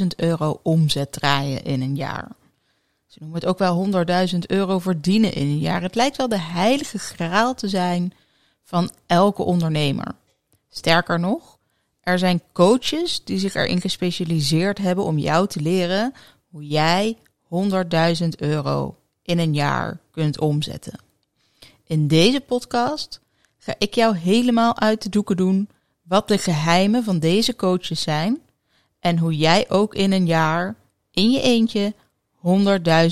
100.000 euro omzet draaien in een jaar. Ze noemen het ook wel 100.000 euro verdienen in een jaar. Het lijkt wel de heilige graal te zijn van elke ondernemer. Sterker nog, er zijn coaches die zich erin gespecialiseerd hebben om jou te leren hoe jij 100.000 euro in een jaar kunt omzetten. In deze podcast ga ik jou helemaal uit de doeken doen wat de geheimen van deze coaches zijn en hoe jij ook in een jaar in je eentje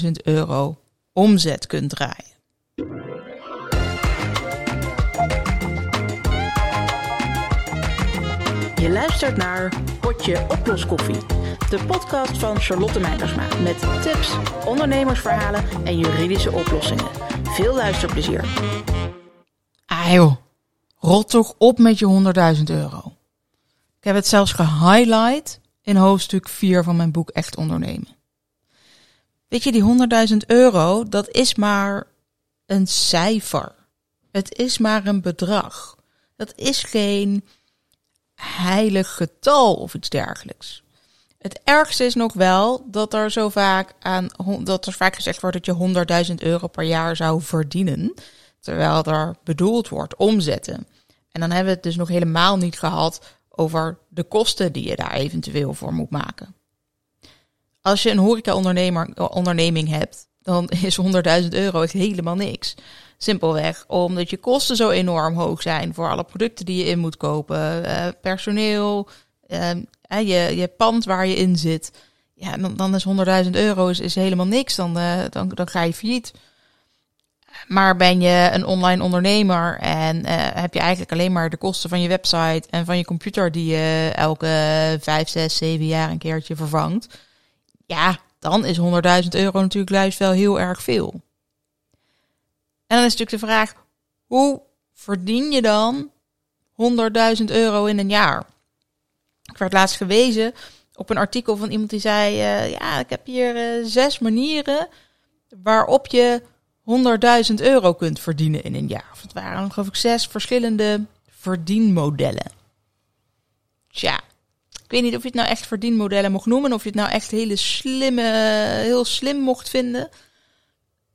100.000 euro omzet kunt draaien. Je luistert naar Potje Oploskoffie, de podcast van Charlotte Meijersma met tips, ondernemersverhalen en juridische oplossingen. Veel luisterplezier. Ah joh, rot toch op met je 100.000 euro. Ik heb het zelfs gehighlight in hoofdstuk 4 van mijn boek Echt Ondernemen. Weet je, die 100.000 euro, dat is maar een cijfer. Het is maar een bedrag. Dat is geen heilig getal of iets dergelijks. Het ergste is nog wel dat er zo vaak aan dat er vaak gezegd wordt dat je 100.000 euro per jaar zou verdienen, terwijl er bedoeld wordt omzetten. En dan hebben we het dus nog helemaal niet gehad over de kosten die je daar eventueel voor moet maken. Als je een horeca-onderneming hebt, dan is 100.000 euro helemaal niks. Simpelweg omdat je kosten zo enorm hoog zijn voor alle producten die je in moet kopen, uh, personeel, uh, je, je pand waar je in zit. Ja, dan, dan is 100.000 euro is, helemaal niks. Dan, dan, dan ga je failliet. Maar ben je een online ondernemer en heb je eigenlijk alleen maar de kosten van je website en van je computer die je elke 5, 6, 7 jaar een keertje vervangt. Ja, dan is 100.000 euro natuurlijk juist wel heel erg veel. En dan is natuurlijk de vraag, hoe verdien je dan 100.000 euro in een jaar? Ik werd laatst gewezen op een artikel van iemand die zei, uh, ja, ik heb hier uh, zes manieren waarop je 100.000 euro kunt verdienen in een jaar. Of het waren geloof ik zes verschillende verdienmodellen. Tja, ik weet niet of je het nou echt verdienmodellen mocht noemen, of je het nou echt hele slimme, heel slim mocht vinden.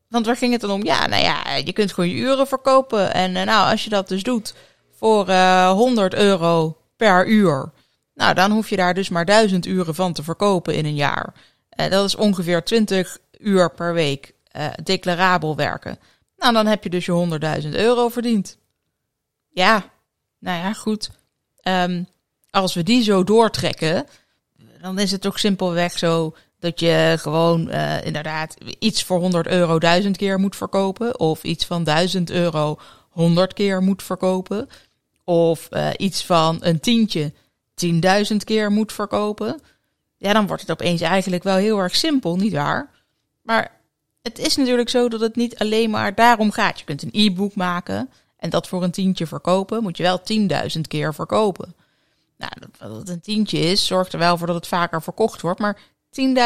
Want waar ging het dan om? Ja, nou ja, je kunt gewoon je uren verkopen. En uh, nou, als je dat dus doet voor uh, 100 euro per uur, nou, dan hoef je daar dus maar 1000 uren van te verkopen in een jaar. Uh, dat is ongeveer 20 uur per week uh, declarabel werken. Nou, dan heb je dus je 100.000 euro verdiend. Ja, nou ja, goed. Um, als we die zo doortrekken, dan is het ook simpelweg zo dat je gewoon uh, inderdaad iets voor 100 euro duizend keer moet verkopen. Of iets van 1000 euro 100 keer moet verkopen. Of uh, iets van een tientje 10.000 keer moet verkopen. Ja, dan wordt het opeens eigenlijk wel heel erg simpel, niet waar? Maar het is natuurlijk zo dat het niet alleen maar daarom gaat. Je kunt een e-book maken en dat voor een tientje verkopen. Moet je wel 10.000 keer verkopen. Nou, dat het een tientje is, zorgt er wel voor dat het vaker verkocht wordt. Maar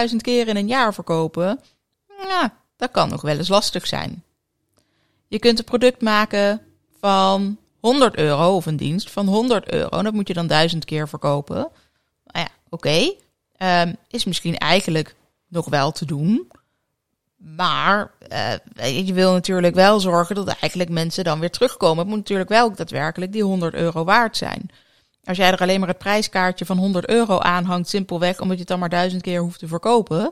10.000 keer in een jaar verkopen, nou, dat kan nog wel eens lastig zijn. Je kunt een product maken van 100 euro of een dienst van 100 euro. Dat moet je dan 1000 keer verkopen. Nou ja, oké. Um, is misschien eigenlijk nog wel te doen. Maar uh, je wil natuurlijk wel zorgen dat eigenlijk mensen dan weer terugkomen. Het moet natuurlijk wel daadwerkelijk die 100 euro waard zijn. Als jij er alleen maar het prijskaartje van 100 euro aanhangt, simpelweg omdat je het dan maar duizend keer hoeft te verkopen,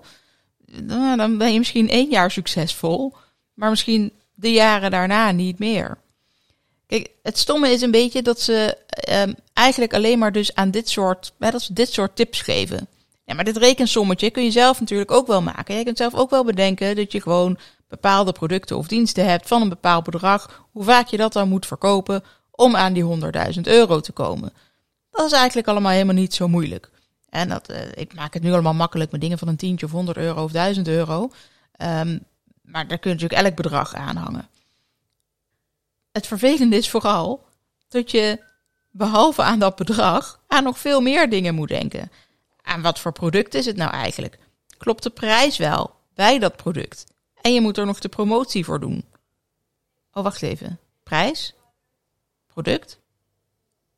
dan ben je misschien één jaar succesvol, maar misschien de jaren daarna niet meer. Kijk, het stomme is een beetje dat ze um, eigenlijk alleen maar dus aan dit soort, hè, dat ze dit soort tips geven. Ja, maar dit rekensommetje kun je zelf natuurlijk ook wel maken. Je kunt zelf ook wel bedenken dat je gewoon bepaalde producten of diensten hebt van een bepaald bedrag, hoe vaak je dat dan moet verkopen om aan die 100.000 euro te komen. Dat is eigenlijk allemaal helemaal niet zo moeilijk. En dat, uh, ik maak het nu allemaal makkelijk met dingen van een tientje of 100 euro of 1000 euro. Um, maar daar kun je natuurlijk elk bedrag aan hangen. Het vervelende is vooral dat je behalve aan dat bedrag aan nog veel meer dingen moet denken. Aan wat voor product is het nou eigenlijk? Klopt de prijs wel bij dat product? En je moet er nog de promotie voor doen. Oh, wacht even. Prijs? Product?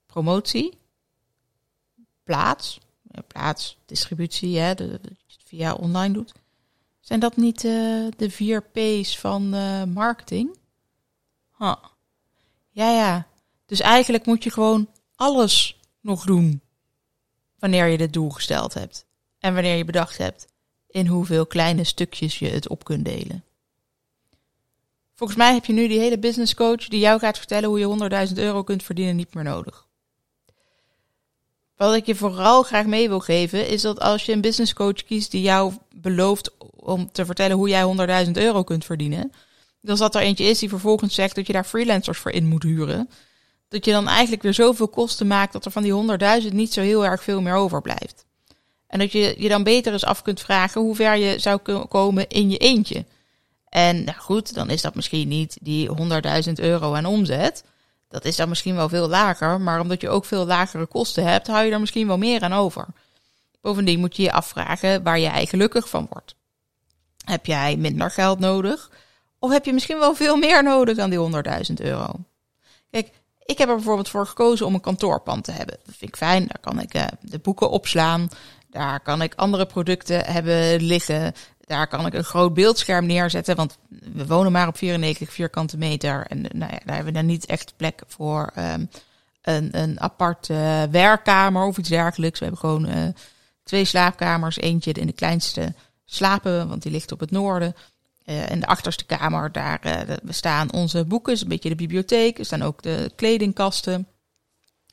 Promotie? plaats. plaats, distributie, hè, de, via online doet. Zijn dat niet eh, de vier P's van eh, marketing? Huh. Ja, ja. Dus eigenlijk moet je gewoon alles nog doen wanneer je dit doel gesteld hebt. En wanneer je bedacht hebt in hoeveel kleine stukjes je het op kunt delen. Volgens mij heb je nu die hele business coach die jou gaat vertellen hoe je 100.000 euro kunt verdienen niet meer nodig. Wat ik je vooral graag mee wil geven is dat als je een business coach kiest die jou belooft om te vertellen hoe jij 100.000 euro kunt verdienen, dus dat er eentje is die vervolgens zegt dat je daar freelancers voor in moet huren, dat je dan eigenlijk weer zoveel kosten maakt dat er van die 100.000 niet zo heel erg veel meer overblijft. En dat je je dan beter eens af kunt vragen hoe ver je zou ko- komen in je eentje. En nou goed, dan is dat misschien niet die 100.000 euro aan omzet. Dat is dan misschien wel veel lager, maar omdat je ook veel lagere kosten hebt, hou je er misschien wel meer aan over. Bovendien moet je je afvragen waar jij gelukkig van wordt. Heb jij minder geld nodig? Of heb je misschien wel veel meer nodig dan die 100.000 euro? Kijk, ik heb er bijvoorbeeld voor gekozen om een kantoorpand te hebben. Dat vind ik fijn. Daar kan ik eh, de boeken opslaan. Daar kan ik andere producten hebben liggen. Daar kan ik een groot beeldscherm neerzetten. Want we wonen maar op 94 vierkante meter. En eh, nou ja, daar hebben we dan niet echt plek voor ehm, een, een apart werkkamer of iets dergelijks. We hebben gewoon eh, twee slaapkamers. Eentje in de kleinste slapen, want die ligt op het noorden. Eh, in de achterste kamer, daar eh, staan onze boeken, een beetje de bibliotheek. Er staan ook de kledingkasten.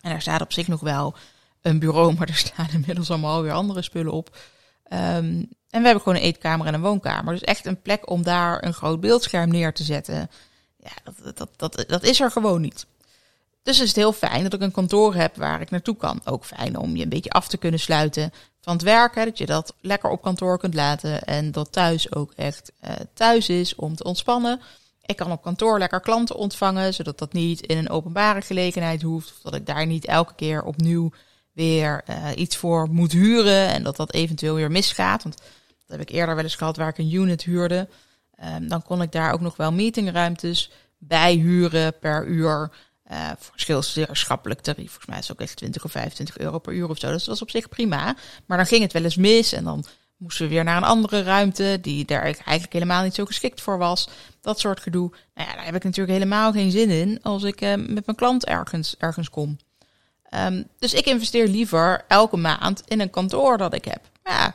En daar staat op zich nog wel een bureau, maar er staan inmiddels allemaal weer andere spullen op. Ehm, en we hebben gewoon een eetkamer en een woonkamer. Dus echt een plek om daar een groot beeldscherm neer te zetten. Ja, dat, dat, dat, dat is er gewoon niet. Dus is het heel fijn dat ik een kantoor heb waar ik naartoe kan. Ook fijn om je een beetje af te kunnen sluiten van het werk. Hè, dat je dat lekker op kantoor kunt laten. En dat thuis ook echt eh, thuis is om te ontspannen. Ik kan op kantoor lekker klanten ontvangen, zodat dat niet in een openbare gelegenheid hoeft. Of dat ik daar niet elke keer opnieuw weer eh, iets voor moet huren. En dat dat eventueel weer misgaat. Want dat heb ik eerder wel eens gehad waar ik een unit huurde. Ehm, dan kon ik daar ook nog wel meetingruimtes bij huren per uur. Uh, tarief. Volgens mij is het ook echt 20 of 25 euro per uur of zo. Dus dat was op zich prima. Maar dan ging het wel eens mis. En dan moesten we weer naar een andere ruimte. Die daar eigenlijk helemaal niet zo geschikt voor was. Dat soort gedoe. Nou ja, daar heb ik natuurlijk helemaal geen zin in. Als ik uh, met mijn klant ergens, ergens kom. Um, dus ik investeer liever elke maand in een kantoor dat ik heb. Ja,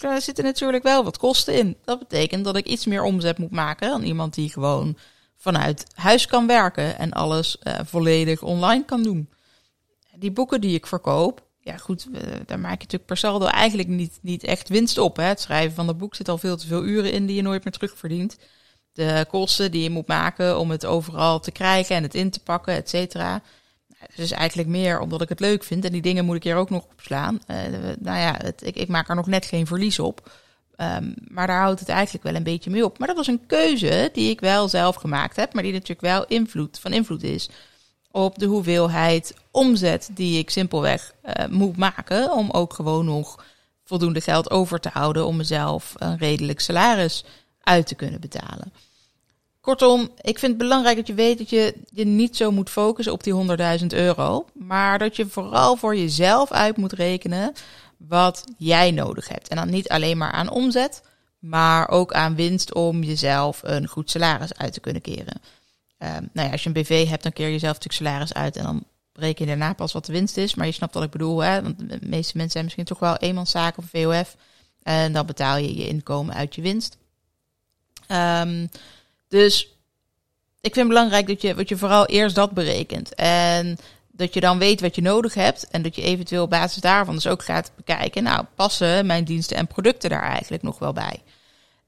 daar zitten natuurlijk wel wat kosten in. Dat betekent dat ik iets meer omzet moet maken dan iemand die gewoon vanuit huis kan werken en alles uh, volledig online kan doen. Die boeken die ik verkoop, ja goed, daar maak je natuurlijk per saldo eigenlijk niet, niet echt winst op. Hè. Het schrijven van dat boek zit al veel te veel uren in die je nooit meer terugverdient. De kosten die je moet maken om het overal te krijgen en het in te pakken, et cetera. Het is eigenlijk meer omdat ik het leuk vind en die dingen moet ik hier ook nog op slaan. Uh, nou ja, het, ik, ik maak er nog net geen verlies op. Um, maar daar houdt het eigenlijk wel een beetje mee op. Maar dat was een keuze die ik wel zelf gemaakt heb, maar die natuurlijk wel invloed, van invloed is op de hoeveelheid omzet die ik simpelweg uh, moet maken. Om ook gewoon nog voldoende geld over te houden om mezelf een redelijk salaris uit te kunnen betalen. Kortom, ik vind het belangrijk dat je weet dat je je niet zo moet focussen op die 100.000 euro. Maar dat je vooral voor jezelf uit moet rekenen wat jij nodig hebt. En dan niet alleen maar aan omzet, maar ook aan winst om jezelf een goed salaris uit te kunnen keren. Uh, nou ja, als je een BV hebt, dan keer je jezelf natuurlijk salaris uit en dan bereken je daarna pas wat de winst is. Maar je snapt wat ik bedoel, hè? want de meeste mensen zijn misschien toch wel eenmanszaak of VOF. En dan betaal je je inkomen uit je winst. Um, dus ik vind het belangrijk dat je, wat je vooral eerst dat berekent. En dat je dan weet wat je nodig hebt. En dat je eventueel op basis daarvan dus ook gaat bekijken. Nou, passen mijn diensten en producten daar eigenlijk nog wel bij?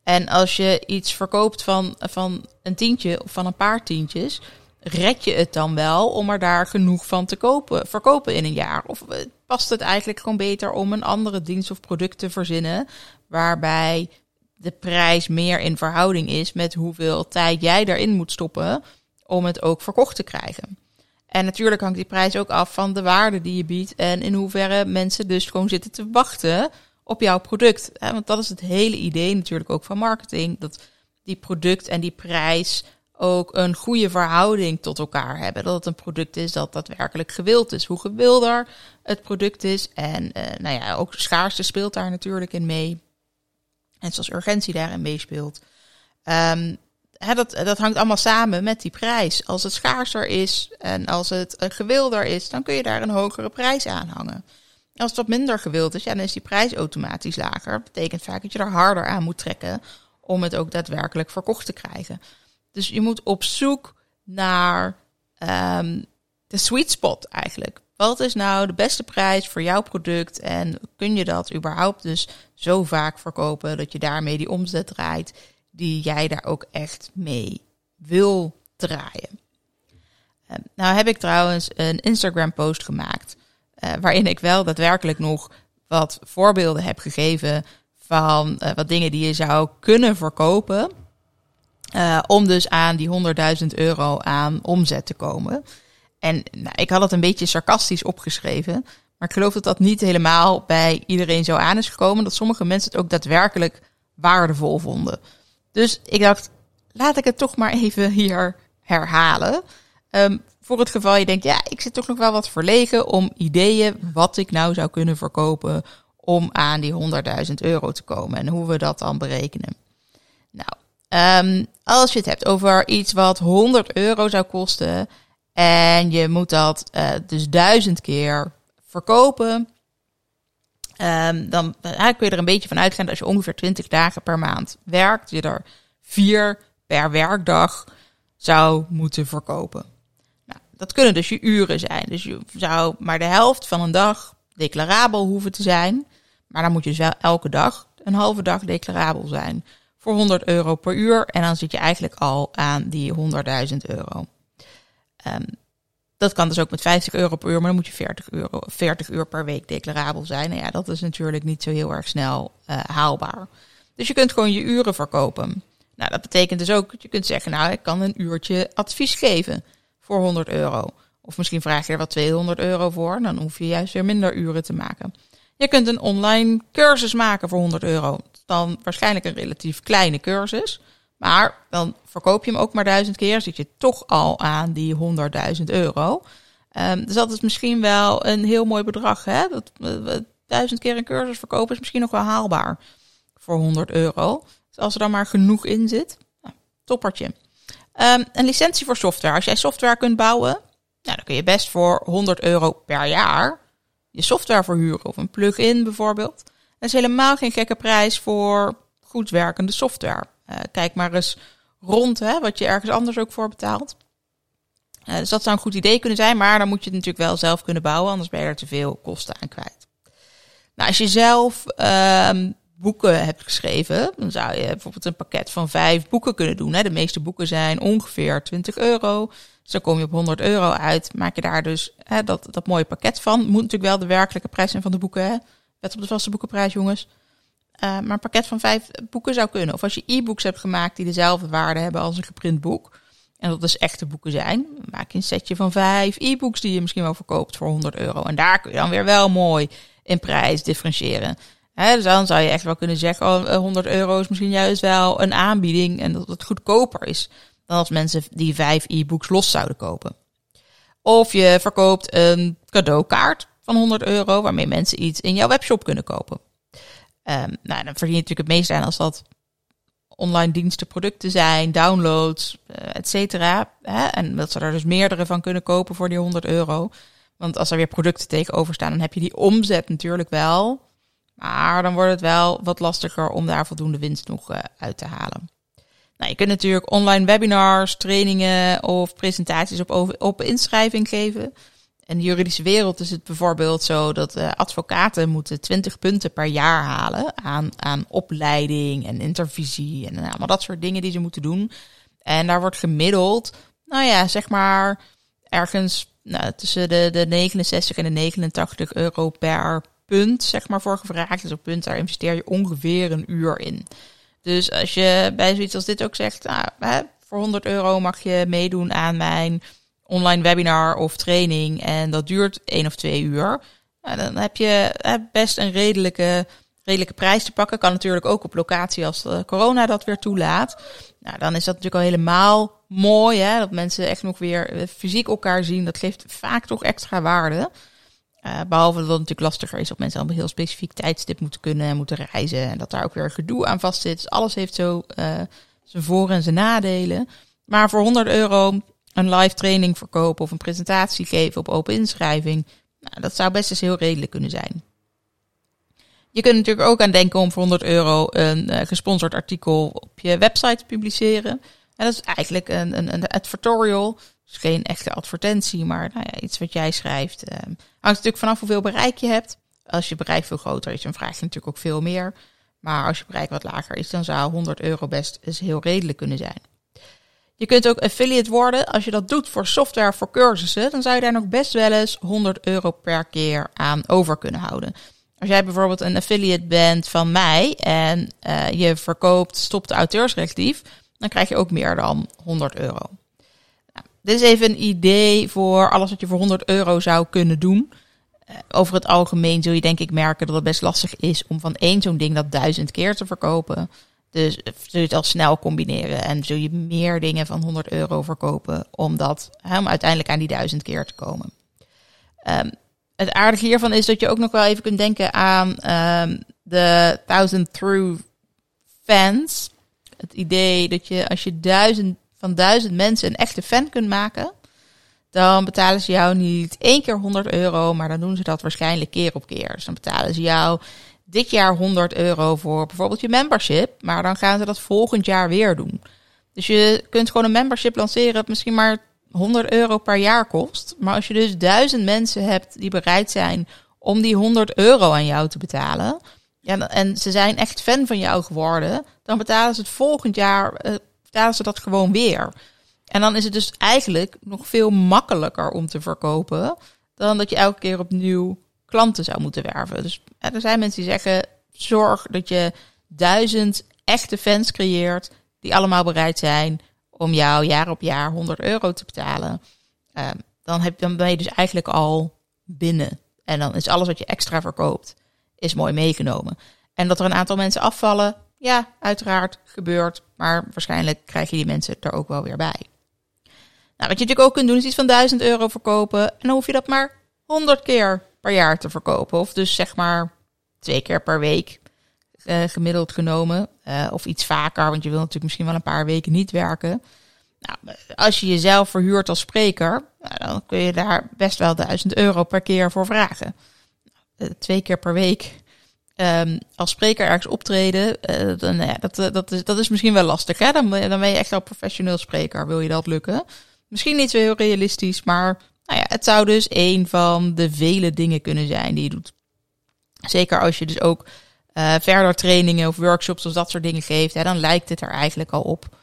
En als je iets verkoopt van, van een tientje of van een paar tientjes. Red je het dan wel om er daar genoeg van te kopen, verkopen in een jaar? Of past het eigenlijk gewoon beter om een andere dienst of product te verzinnen. Waarbij de prijs meer in verhouding is met hoeveel tijd jij erin moet stoppen om het ook verkocht te krijgen. En natuurlijk hangt die prijs ook af van de waarde die je biedt en in hoeverre mensen dus gewoon zitten te wachten op jouw product. Want dat is het hele idee natuurlijk ook van marketing, dat die product en die prijs ook een goede verhouding tot elkaar hebben. Dat het een product is dat daadwerkelijk gewild is. Hoe gewilder het product is. En uh, nou ja, ook schaarste speelt daar natuurlijk in mee. En zoals urgentie daarin meespeelt. Um, hè, dat, dat hangt allemaal samen met die prijs. Als het schaarser is en als het gewilder is, dan kun je daar een hogere prijs aan hangen. Als het wat minder gewild is, ja, dan is die prijs automatisch lager. Dat betekent vaak dat je er harder aan moet trekken om het ook daadwerkelijk verkocht te krijgen. Dus je moet op zoek naar um, de sweet spot eigenlijk. Wat is nou de beste prijs voor jouw product en kun je dat überhaupt dus zo vaak verkopen dat je daarmee die omzet draait die jij daar ook echt mee wil draaien? Um, nou heb ik trouwens een Instagram post gemaakt uh, waarin ik wel daadwerkelijk nog wat voorbeelden heb gegeven van uh, wat dingen die je zou kunnen verkopen. Om dus aan die 100.000 euro aan omzet te komen. En nou, ik had het een beetje sarcastisch opgeschreven. Maar ik geloof dat dat niet helemaal bij iedereen zo aan is gekomen. Dat sommige mensen het ook daadwerkelijk waardevol vonden. Dus ik dacht, laat ik het toch maar even hier herhalen. Um, voor het geval je denkt, ja, ik zit toch nog wel wat verlegen om ideeën wat ik nou zou kunnen verkopen om aan die 100.000 euro te komen en hoe we dat dan berekenen. Nou, um, als je het hebt over iets wat 100 euro zou kosten en je moet dat uh, dus duizend keer verkopen, um, dan kun je er een beetje van uitgaan dat als je ongeveer 20 dagen per maand werkt, je er vier per werkdag zou moeten verkopen. Nou, dat kunnen dus je uren zijn. Dus je zou maar de helft van een dag declarabel hoeven te zijn. Maar dan moet je dus wel elke dag een halve dag declarabel zijn voor 100 euro per uur. En dan zit je eigenlijk al aan die 100.000 euro. Um, dat kan dus ook met 50 euro per uur, maar dan moet je 40, euro, 40 uur per week declarabel zijn. Nou ja, dat is natuurlijk niet zo heel erg snel uh, haalbaar. Dus je kunt gewoon je uren verkopen. Nou, dat betekent dus ook dat je kunt zeggen, nou, ik kan een uurtje advies geven voor 100 euro. Of misschien vraag je er wat 200 euro voor, dan hoef je juist weer minder uren te maken. Je kunt een online cursus maken voor 100 euro. Dan waarschijnlijk een relatief kleine cursus. Maar dan verkoop je hem ook maar duizend keer. Zit je toch al aan die 100.000 euro. Um, dus dat is misschien wel een heel mooi bedrag. Hè? Dat, uh, duizend keer een cursus verkopen is misschien nog wel haalbaar voor 100 euro. Dus als er dan maar genoeg in zit, nou, toppertje. Um, een licentie voor software. Als jij software kunt bouwen, nou, dan kun je best voor 100 euro per jaar je software verhuren of een plug-in bijvoorbeeld. Dat is helemaal geen gekke prijs voor goed werkende software. Uh, kijk maar eens rond hè, wat je ergens anders ook voor betaalt. Uh, dus dat zou een goed idee kunnen zijn, maar dan moet je het natuurlijk wel zelf kunnen bouwen, anders ben je er te veel kosten aan kwijt. Nou, als je zelf uh, boeken hebt geschreven, dan zou je bijvoorbeeld een pakket van vijf boeken kunnen doen. Hè. De meeste boeken zijn ongeveer 20 euro. Dus dan kom je op 100 euro uit. Maak je daar dus hè, dat, dat mooie pakket van. Moet natuurlijk wel de werkelijke prijs zijn van de boeken. Hè. Op de vaste boekenprijs, jongens. Uh, maar een pakket van vijf boeken zou kunnen. Of als je e-books hebt gemaakt die dezelfde waarde hebben als een geprint boek. En dat dus echte boeken zijn. Maak je een setje van vijf e-books die je misschien wel verkoopt voor 100 euro. En daar kun je dan weer wel mooi in prijs differentiëren. Dus dan zou je echt wel kunnen zeggen, oh, 100 euro is misschien juist wel een aanbieding en dat het goedkoper is dan als mensen die vijf e-books los zouden kopen. Of je verkoopt een cadeaukaart van 100 euro waarmee mensen iets in jouw webshop kunnen kopen. Um, nou, dan verdien je natuurlijk het meest aan als dat online diensten, producten zijn, downloads, uh, et cetera. En dat ze er dus meerdere van kunnen kopen voor die 100 euro. Want als er weer producten tegenover staan, dan heb je die omzet natuurlijk wel. Maar dan wordt het wel wat lastiger om daar voldoende winst nog uh, uit te halen. Nou, je kunt natuurlijk online webinars, trainingen of presentaties op, op inschrijving geven. In de juridische wereld is het bijvoorbeeld zo dat uh, advocaten moeten 20 punten per jaar halen aan, aan opleiding en intervisie en allemaal dat soort dingen die ze moeten doen. En daar wordt gemiddeld, nou ja, zeg maar ergens nou, tussen de, de 69 en de 89 euro per punt, zeg maar, voor gevraagd. Dus op punt, daar investeer je ongeveer een uur in. Dus als je bij zoiets als dit ook zegt, nou, hè, voor 100 euro mag je meedoen aan mijn online webinar of training en dat duurt één of twee uur. Nou, dan heb je best een redelijke, redelijke prijs te pakken. Kan natuurlijk ook op locatie als corona dat weer toelaat. Nou, dan is dat natuurlijk al helemaal mooi, hè? Dat mensen echt nog weer eh, fysiek elkaar zien. Dat geeft vaak toch extra waarde. Behalve dat het natuurlijk lastiger is dat mensen allemaal heel specifiek tijdstip moeten kunnen en moeten reizen. En dat daar ook weer gedoe aan vast zit. Dus alles heeft zo zijn voor- en zijn nadelen. Maar voor 100 euro een live training verkopen of een presentatie geven op open inschrijving. Nou, dat zou best eens heel redelijk kunnen zijn. Je kunt natuurlijk ook aan denken om voor 100 euro een uh, gesponsord artikel op je website te publiceren. En dat is eigenlijk een, een, een advertorial. Dus geen echte advertentie, maar nou ja, iets wat jij schrijft. Um, hangt natuurlijk vanaf hoeveel bereik je hebt. Als je bereik veel groter is, dan vraag je natuurlijk ook veel meer. Maar als je bereik wat lager is, dan zou 100 euro best eens heel redelijk kunnen zijn. Je kunt ook affiliate worden. Als je dat doet voor software, voor cursussen, dan zou je daar nog best wel eens 100 euro per keer aan over kunnen houden. Als jij bijvoorbeeld een affiliate bent van mij en uh, je verkoopt stopt auteursrechtdief, dan krijg je ook meer dan 100 euro. Nou, dit is even een idee voor alles wat je voor 100 euro zou kunnen doen. Uh, over het algemeen zul je denk ik merken dat het best lastig is om van één zo'n ding dat duizend keer te verkopen. Dus zul je het al snel combineren en zul je meer dingen van 100 euro verkopen om, dat, hè, om uiteindelijk aan die duizend keer te komen. Um, het aardige hiervan is dat je ook nog wel even kunt denken aan um, de Thousand Through fans. Het idee dat je als je duizend, van duizend mensen een echte fan kunt maken, dan betalen ze jou niet één keer 100 euro, maar dan doen ze dat waarschijnlijk keer op keer. Dus dan betalen ze jou dit jaar 100 euro voor bijvoorbeeld je membership, maar dan gaan ze dat volgend jaar weer doen. Dus je kunt gewoon een membership lanceren, dat misschien maar 100 euro per jaar kost. Maar als je dus duizend mensen hebt die bereid zijn om die 100 euro aan jou te betalen, ja, en ze zijn echt fan van jou geworden, dan betalen ze het volgend jaar, uh, betalen ze dat gewoon weer. En dan is het dus eigenlijk nog veel makkelijker om te verkopen dan dat je elke keer opnieuw klanten zou moeten werven. Dus er zijn mensen die zeggen: zorg dat je duizend echte fans creëert die allemaal bereid zijn om jou jaar op jaar 100 euro te betalen. Uh, dan, heb, dan ben je dus eigenlijk al binnen. En dan is alles wat je extra verkoopt, is mooi meegenomen. En dat er een aantal mensen afvallen, ja, uiteraard gebeurt. Maar waarschijnlijk krijg je die mensen er ook wel weer bij. Nou, wat je natuurlijk ook kunt doen, is iets van 1000 euro verkopen. En dan hoef je dat maar 100 keer per jaar te verkopen. Of dus zeg maar twee keer per week uh, gemiddeld genomen. Uh, of iets vaker, want je wil natuurlijk misschien wel een paar weken niet werken. Nou, als je jezelf verhuurt als spreker, nou, dan kun je daar best wel 1000 euro per keer voor vragen. Uh, twee keer per week um, als spreker ergens optreden, dan, ja, dat, dat, is, dat is misschien wel lastig. Hè? Dan, dan ben je echt al professioneel spreker, wil je dat lukken. Misschien niet zo heel realistisch, maar nou ja, het zou dus een van de vele dingen kunnen zijn die je doet. Zeker als je dus ook uh, verder trainingen of workshops of dat soort dingen geeft, hè, dan lijkt het er eigenlijk al op.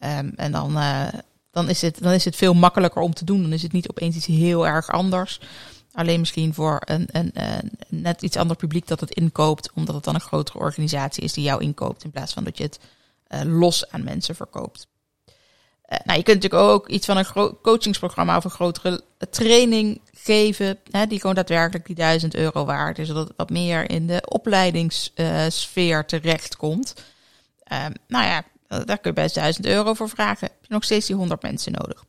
Um, en dan, uh, dan, is het, dan is het veel makkelijker om te doen. Dan is het niet opeens iets heel erg anders. Alleen misschien voor een, een, net iets ander publiek dat het inkoopt, omdat het dan een grotere organisatie is die jou inkoopt, in plaats van dat je het uh, los aan mensen verkoopt. Uh, nou, je kunt natuurlijk ook iets van een coachingsprogramma of een grotere training geven, hè, die gewoon daadwerkelijk die 1000 euro waard is, zodat het wat meer in de opleidingssfeer terechtkomt. Um, nou ja, daar kun je best 1000 euro voor vragen. Heb je nog steeds die 100 mensen nodig.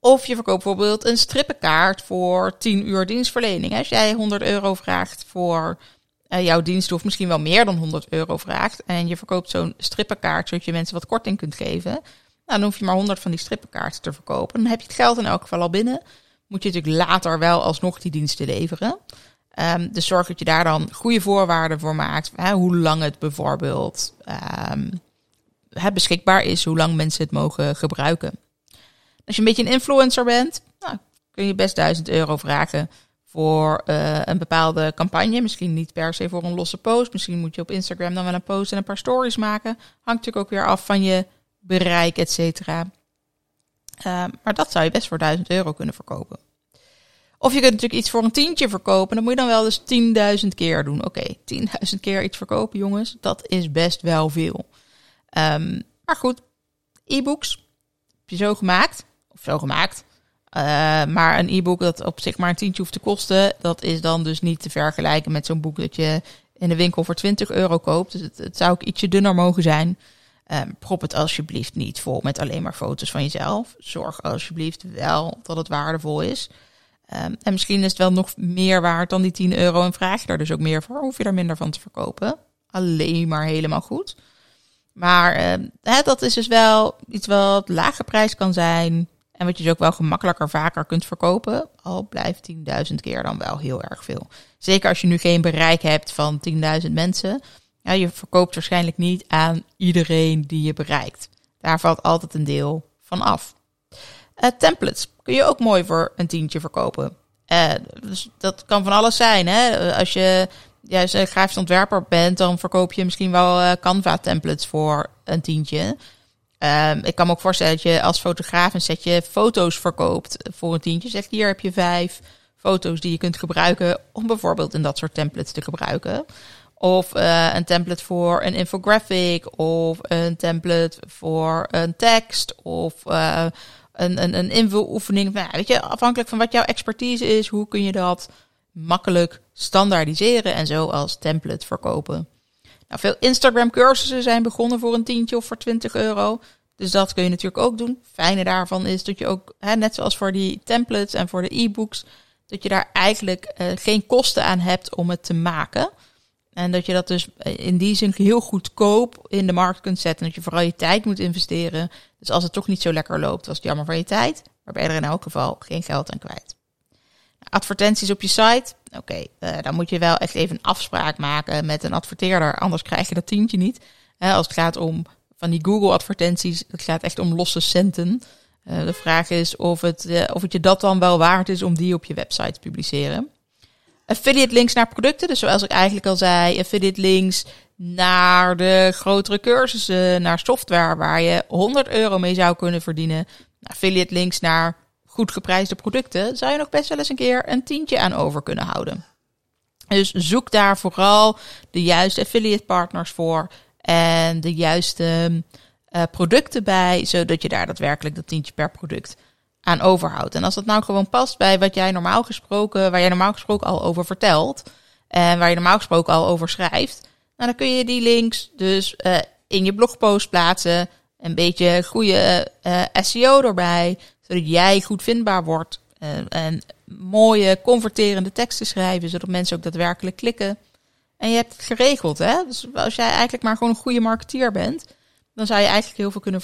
Of je verkoopt bijvoorbeeld een strippenkaart voor 10 uur dienstverlening. Als jij 100 euro vraagt voor uh, jouw dienst, of misschien wel meer dan 100 euro vraagt, en je verkoopt zo'n strippenkaart zodat je mensen wat korting kunt geven, nou, dan hoef je maar 100 van die strippenkaarten te verkopen. Dan heb je het geld in elk geval al binnen moet je natuurlijk later wel alsnog die diensten leveren. Um, dus zorg dat je daar dan goede voorwaarden voor maakt. Hè, hoe lang het bijvoorbeeld um, beschikbaar is, hoe lang mensen het mogen gebruiken. Als je een beetje een influencer bent, nou, kun je best 1000 euro vragen voor uh, een bepaalde campagne. Misschien niet per se voor een losse post. Misschien moet je op Instagram dan wel een post en een paar stories maken. Hangt natuurlijk ook weer af van je bereik, et cetera. Uh, maar dat zou je best voor 1000 euro kunnen verkopen. Of je kunt natuurlijk iets voor een tientje verkopen. Dan moet je dan wel dus 10.000 keer doen. Oké, okay, 10.000 keer iets verkopen, jongens. Dat is best wel veel. Um, maar goed, e-books heb je zo gemaakt. Of zo gemaakt. Uh, maar een e-book dat op zich maar een tientje hoeft te kosten. Dat is dan dus niet te vergelijken met zo'n boek dat je in de winkel voor 20 euro koopt. Dus het zou ook ietsje dunner mogen zijn. Um, prop het alsjeblieft niet vol met alleen maar foto's van jezelf. Zorg alsjeblieft wel dat het waardevol is. Um, en misschien is het wel nog meer waard dan die 10 euro en vraag je daar dus ook meer voor. Hoef je er minder van te verkopen. Alleen maar helemaal goed. Maar hè, dat is dus wel iets wat lage prijs kan zijn. En wat je dus ook wel gemakkelijker vaker kunt verkopen. Al blijft 10.000 keer dan wel heel erg veel. Zeker als je nu geen bereik hebt van 10.000 mensen. Ja, je verkoopt waarschijnlijk niet aan iedereen die je bereikt. Daar valt altijd een deel van af. Uh, templates kun je ook mooi voor een tientje verkopen. Uh, dus dat kan van alles zijn. Hè? Als je juist een grafisch ontwerper bent, dan verkoop je misschien wel uh, Canva templates voor een tientje. Um, ik kan me ook voorstellen dat je als fotograaf een setje foto's verkoopt voor een tientje. Zeg hier heb je vijf foto's die je kunt gebruiken om bijvoorbeeld in dat soort templates te gebruiken. Of uh, een template voor een infographic, of een template voor een tekst, of uh, een, een, een invuloefening. Nou, weet je, afhankelijk van wat jouw expertise is, hoe kun je dat makkelijk standaardiseren en zo als template verkopen. Nou, veel Instagram cursussen zijn begonnen voor een tientje of voor 20 euro. Dus dat kun je natuurlijk ook doen. Fijne daarvan is dat je ook, hè, net zoals voor die templates en voor de e-books, dat je daar eigenlijk uh, geen kosten aan hebt om het te maken. En dat je dat dus in die zin heel goedkoop in de markt kunt zetten. Dat je vooral je tijd moet investeren. Dus als het toch niet zo lekker loopt, was het jammer van je tijd. Maar ben je er in elk geval geen geld aan kwijt. Advertenties op je site. Oké, uh, dan moet je wel echt even een afspraak maken met een adverteerder. Anders krijg je dat tientje niet. Als het gaat om van die Google advertenties. Het gaat echt om losse centen. Uh, de vraag is of het, of het je dat dan wel waard is om die op je website te publiceren affiliate links naar producten. Dus zoals ik eigenlijk al zei, affiliate links naar de grotere cursussen, naar software waar je 100 euro mee zou kunnen verdienen. Affiliate links naar goed geprijsde producten, zou je nog best wel eens een keer een tientje aan over kunnen houden. Dus zoek daar vooral de juiste affiliate partners voor en de juiste uh, producten bij, zodat je daar daadwerkelijk dat tientje per product aan overhoudt. En als dat nou gewoon past bij wat jij normaal gesproken, waar jij normaal gesproken al over vertelt en waar je normaal gesproken al over schrijft, nou, dan kun je die links dus uh, in je blogpost plaatsen, een beetje goede uh, SEO erbij, zodat jij goed vindbaar wordt uh, en mooie converterende teksten schrijven, zodat mensen ook daadwerkelijk klikken. En je hebt het geregeld, hè? Dus als jij eigenlijk maar gewoon een goede marketeer bent, dan zou je eigenlijk heel veel kunnen,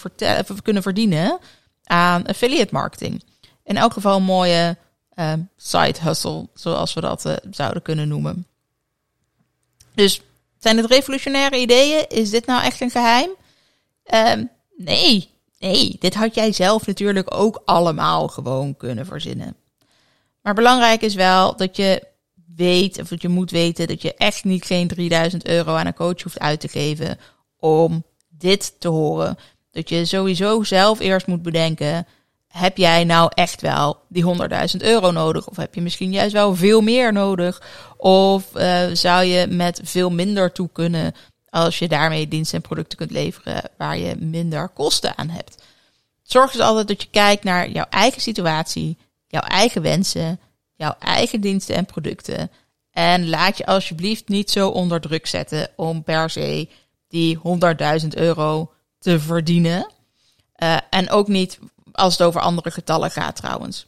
kunnen verdienen aan affiliate marketing. In elk geval een mooie uh, side hustle, zoals we dat uh, zouden kunnen noemen. Dus zijn het revolutionaire ideeën? Is dit nou echt een geheim? Uh, nee, nee, dit had jij zelf natuurlijk ook allemaal gewoon kunnen verzinnen. Maar belangrijk is wel dat je weet, of dat je moet weten, dat je echt niet geen 3000 euro aan een coach hoeft uit te geven om dit te horen dat je sowieso zelf eerst moet bedenken: heb jij nou echt wel die 100.000 euro nodig? Of heb je misschien juist wel veel meer nodig? Of uh, zou je met veel minder toe kunnen als je daarmee diensten en producten kunt leveren waar je minder kosten aan hebt? Zorg dus altijd dat je kijkt naar jouw eigen situatie, jouw eigen wensen, jouw eigen diensten en producten. En laat je alsjeblieft niet zo onder druk zetten om per se die 100.000 euro te verdienen. Uh, en ook niet als het over andere getallen gaat trouwens.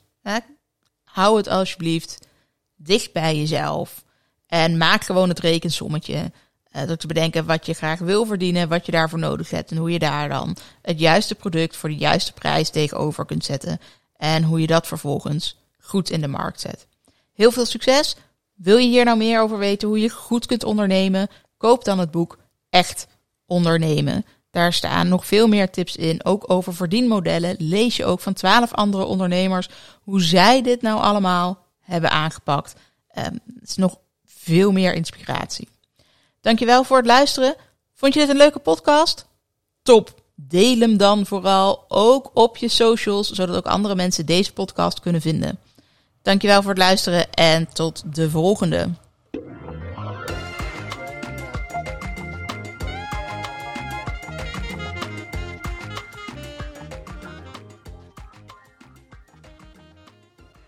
Hou het alsjeblieft dicht bij jezelf. En maak gewoon het rekensommetje. Uh, door te bedenken wat je graag wil verdienen, wat je daarvoor nodig hebt. En hoe je daar dan het juiste product voor de juiste prijs tegenover kunt zetten. En hoe je dat vervolgens goed in de markt zet. Heel veel succes. Wil je hier nou meer over weten hoe je goed kunt ondernemen? Koop dan het boek Echt Ondernemen. Daar staan nog veel meer tips in, ook over verdienmodellen. Lees je ook van twaalf andere ondernemers hoe zij dit nou allemaal hebben aangepakt. Um, het is nog veel meer inspiratie. Dankjewel voor het luisteren. Vond je dit een leuke podcast? Top! Deel hem dan vooral ook op je socials, zodat ook andere mensen deze podcast kunnen vinden. Dankjewel voor het luisteren en tot de volgende.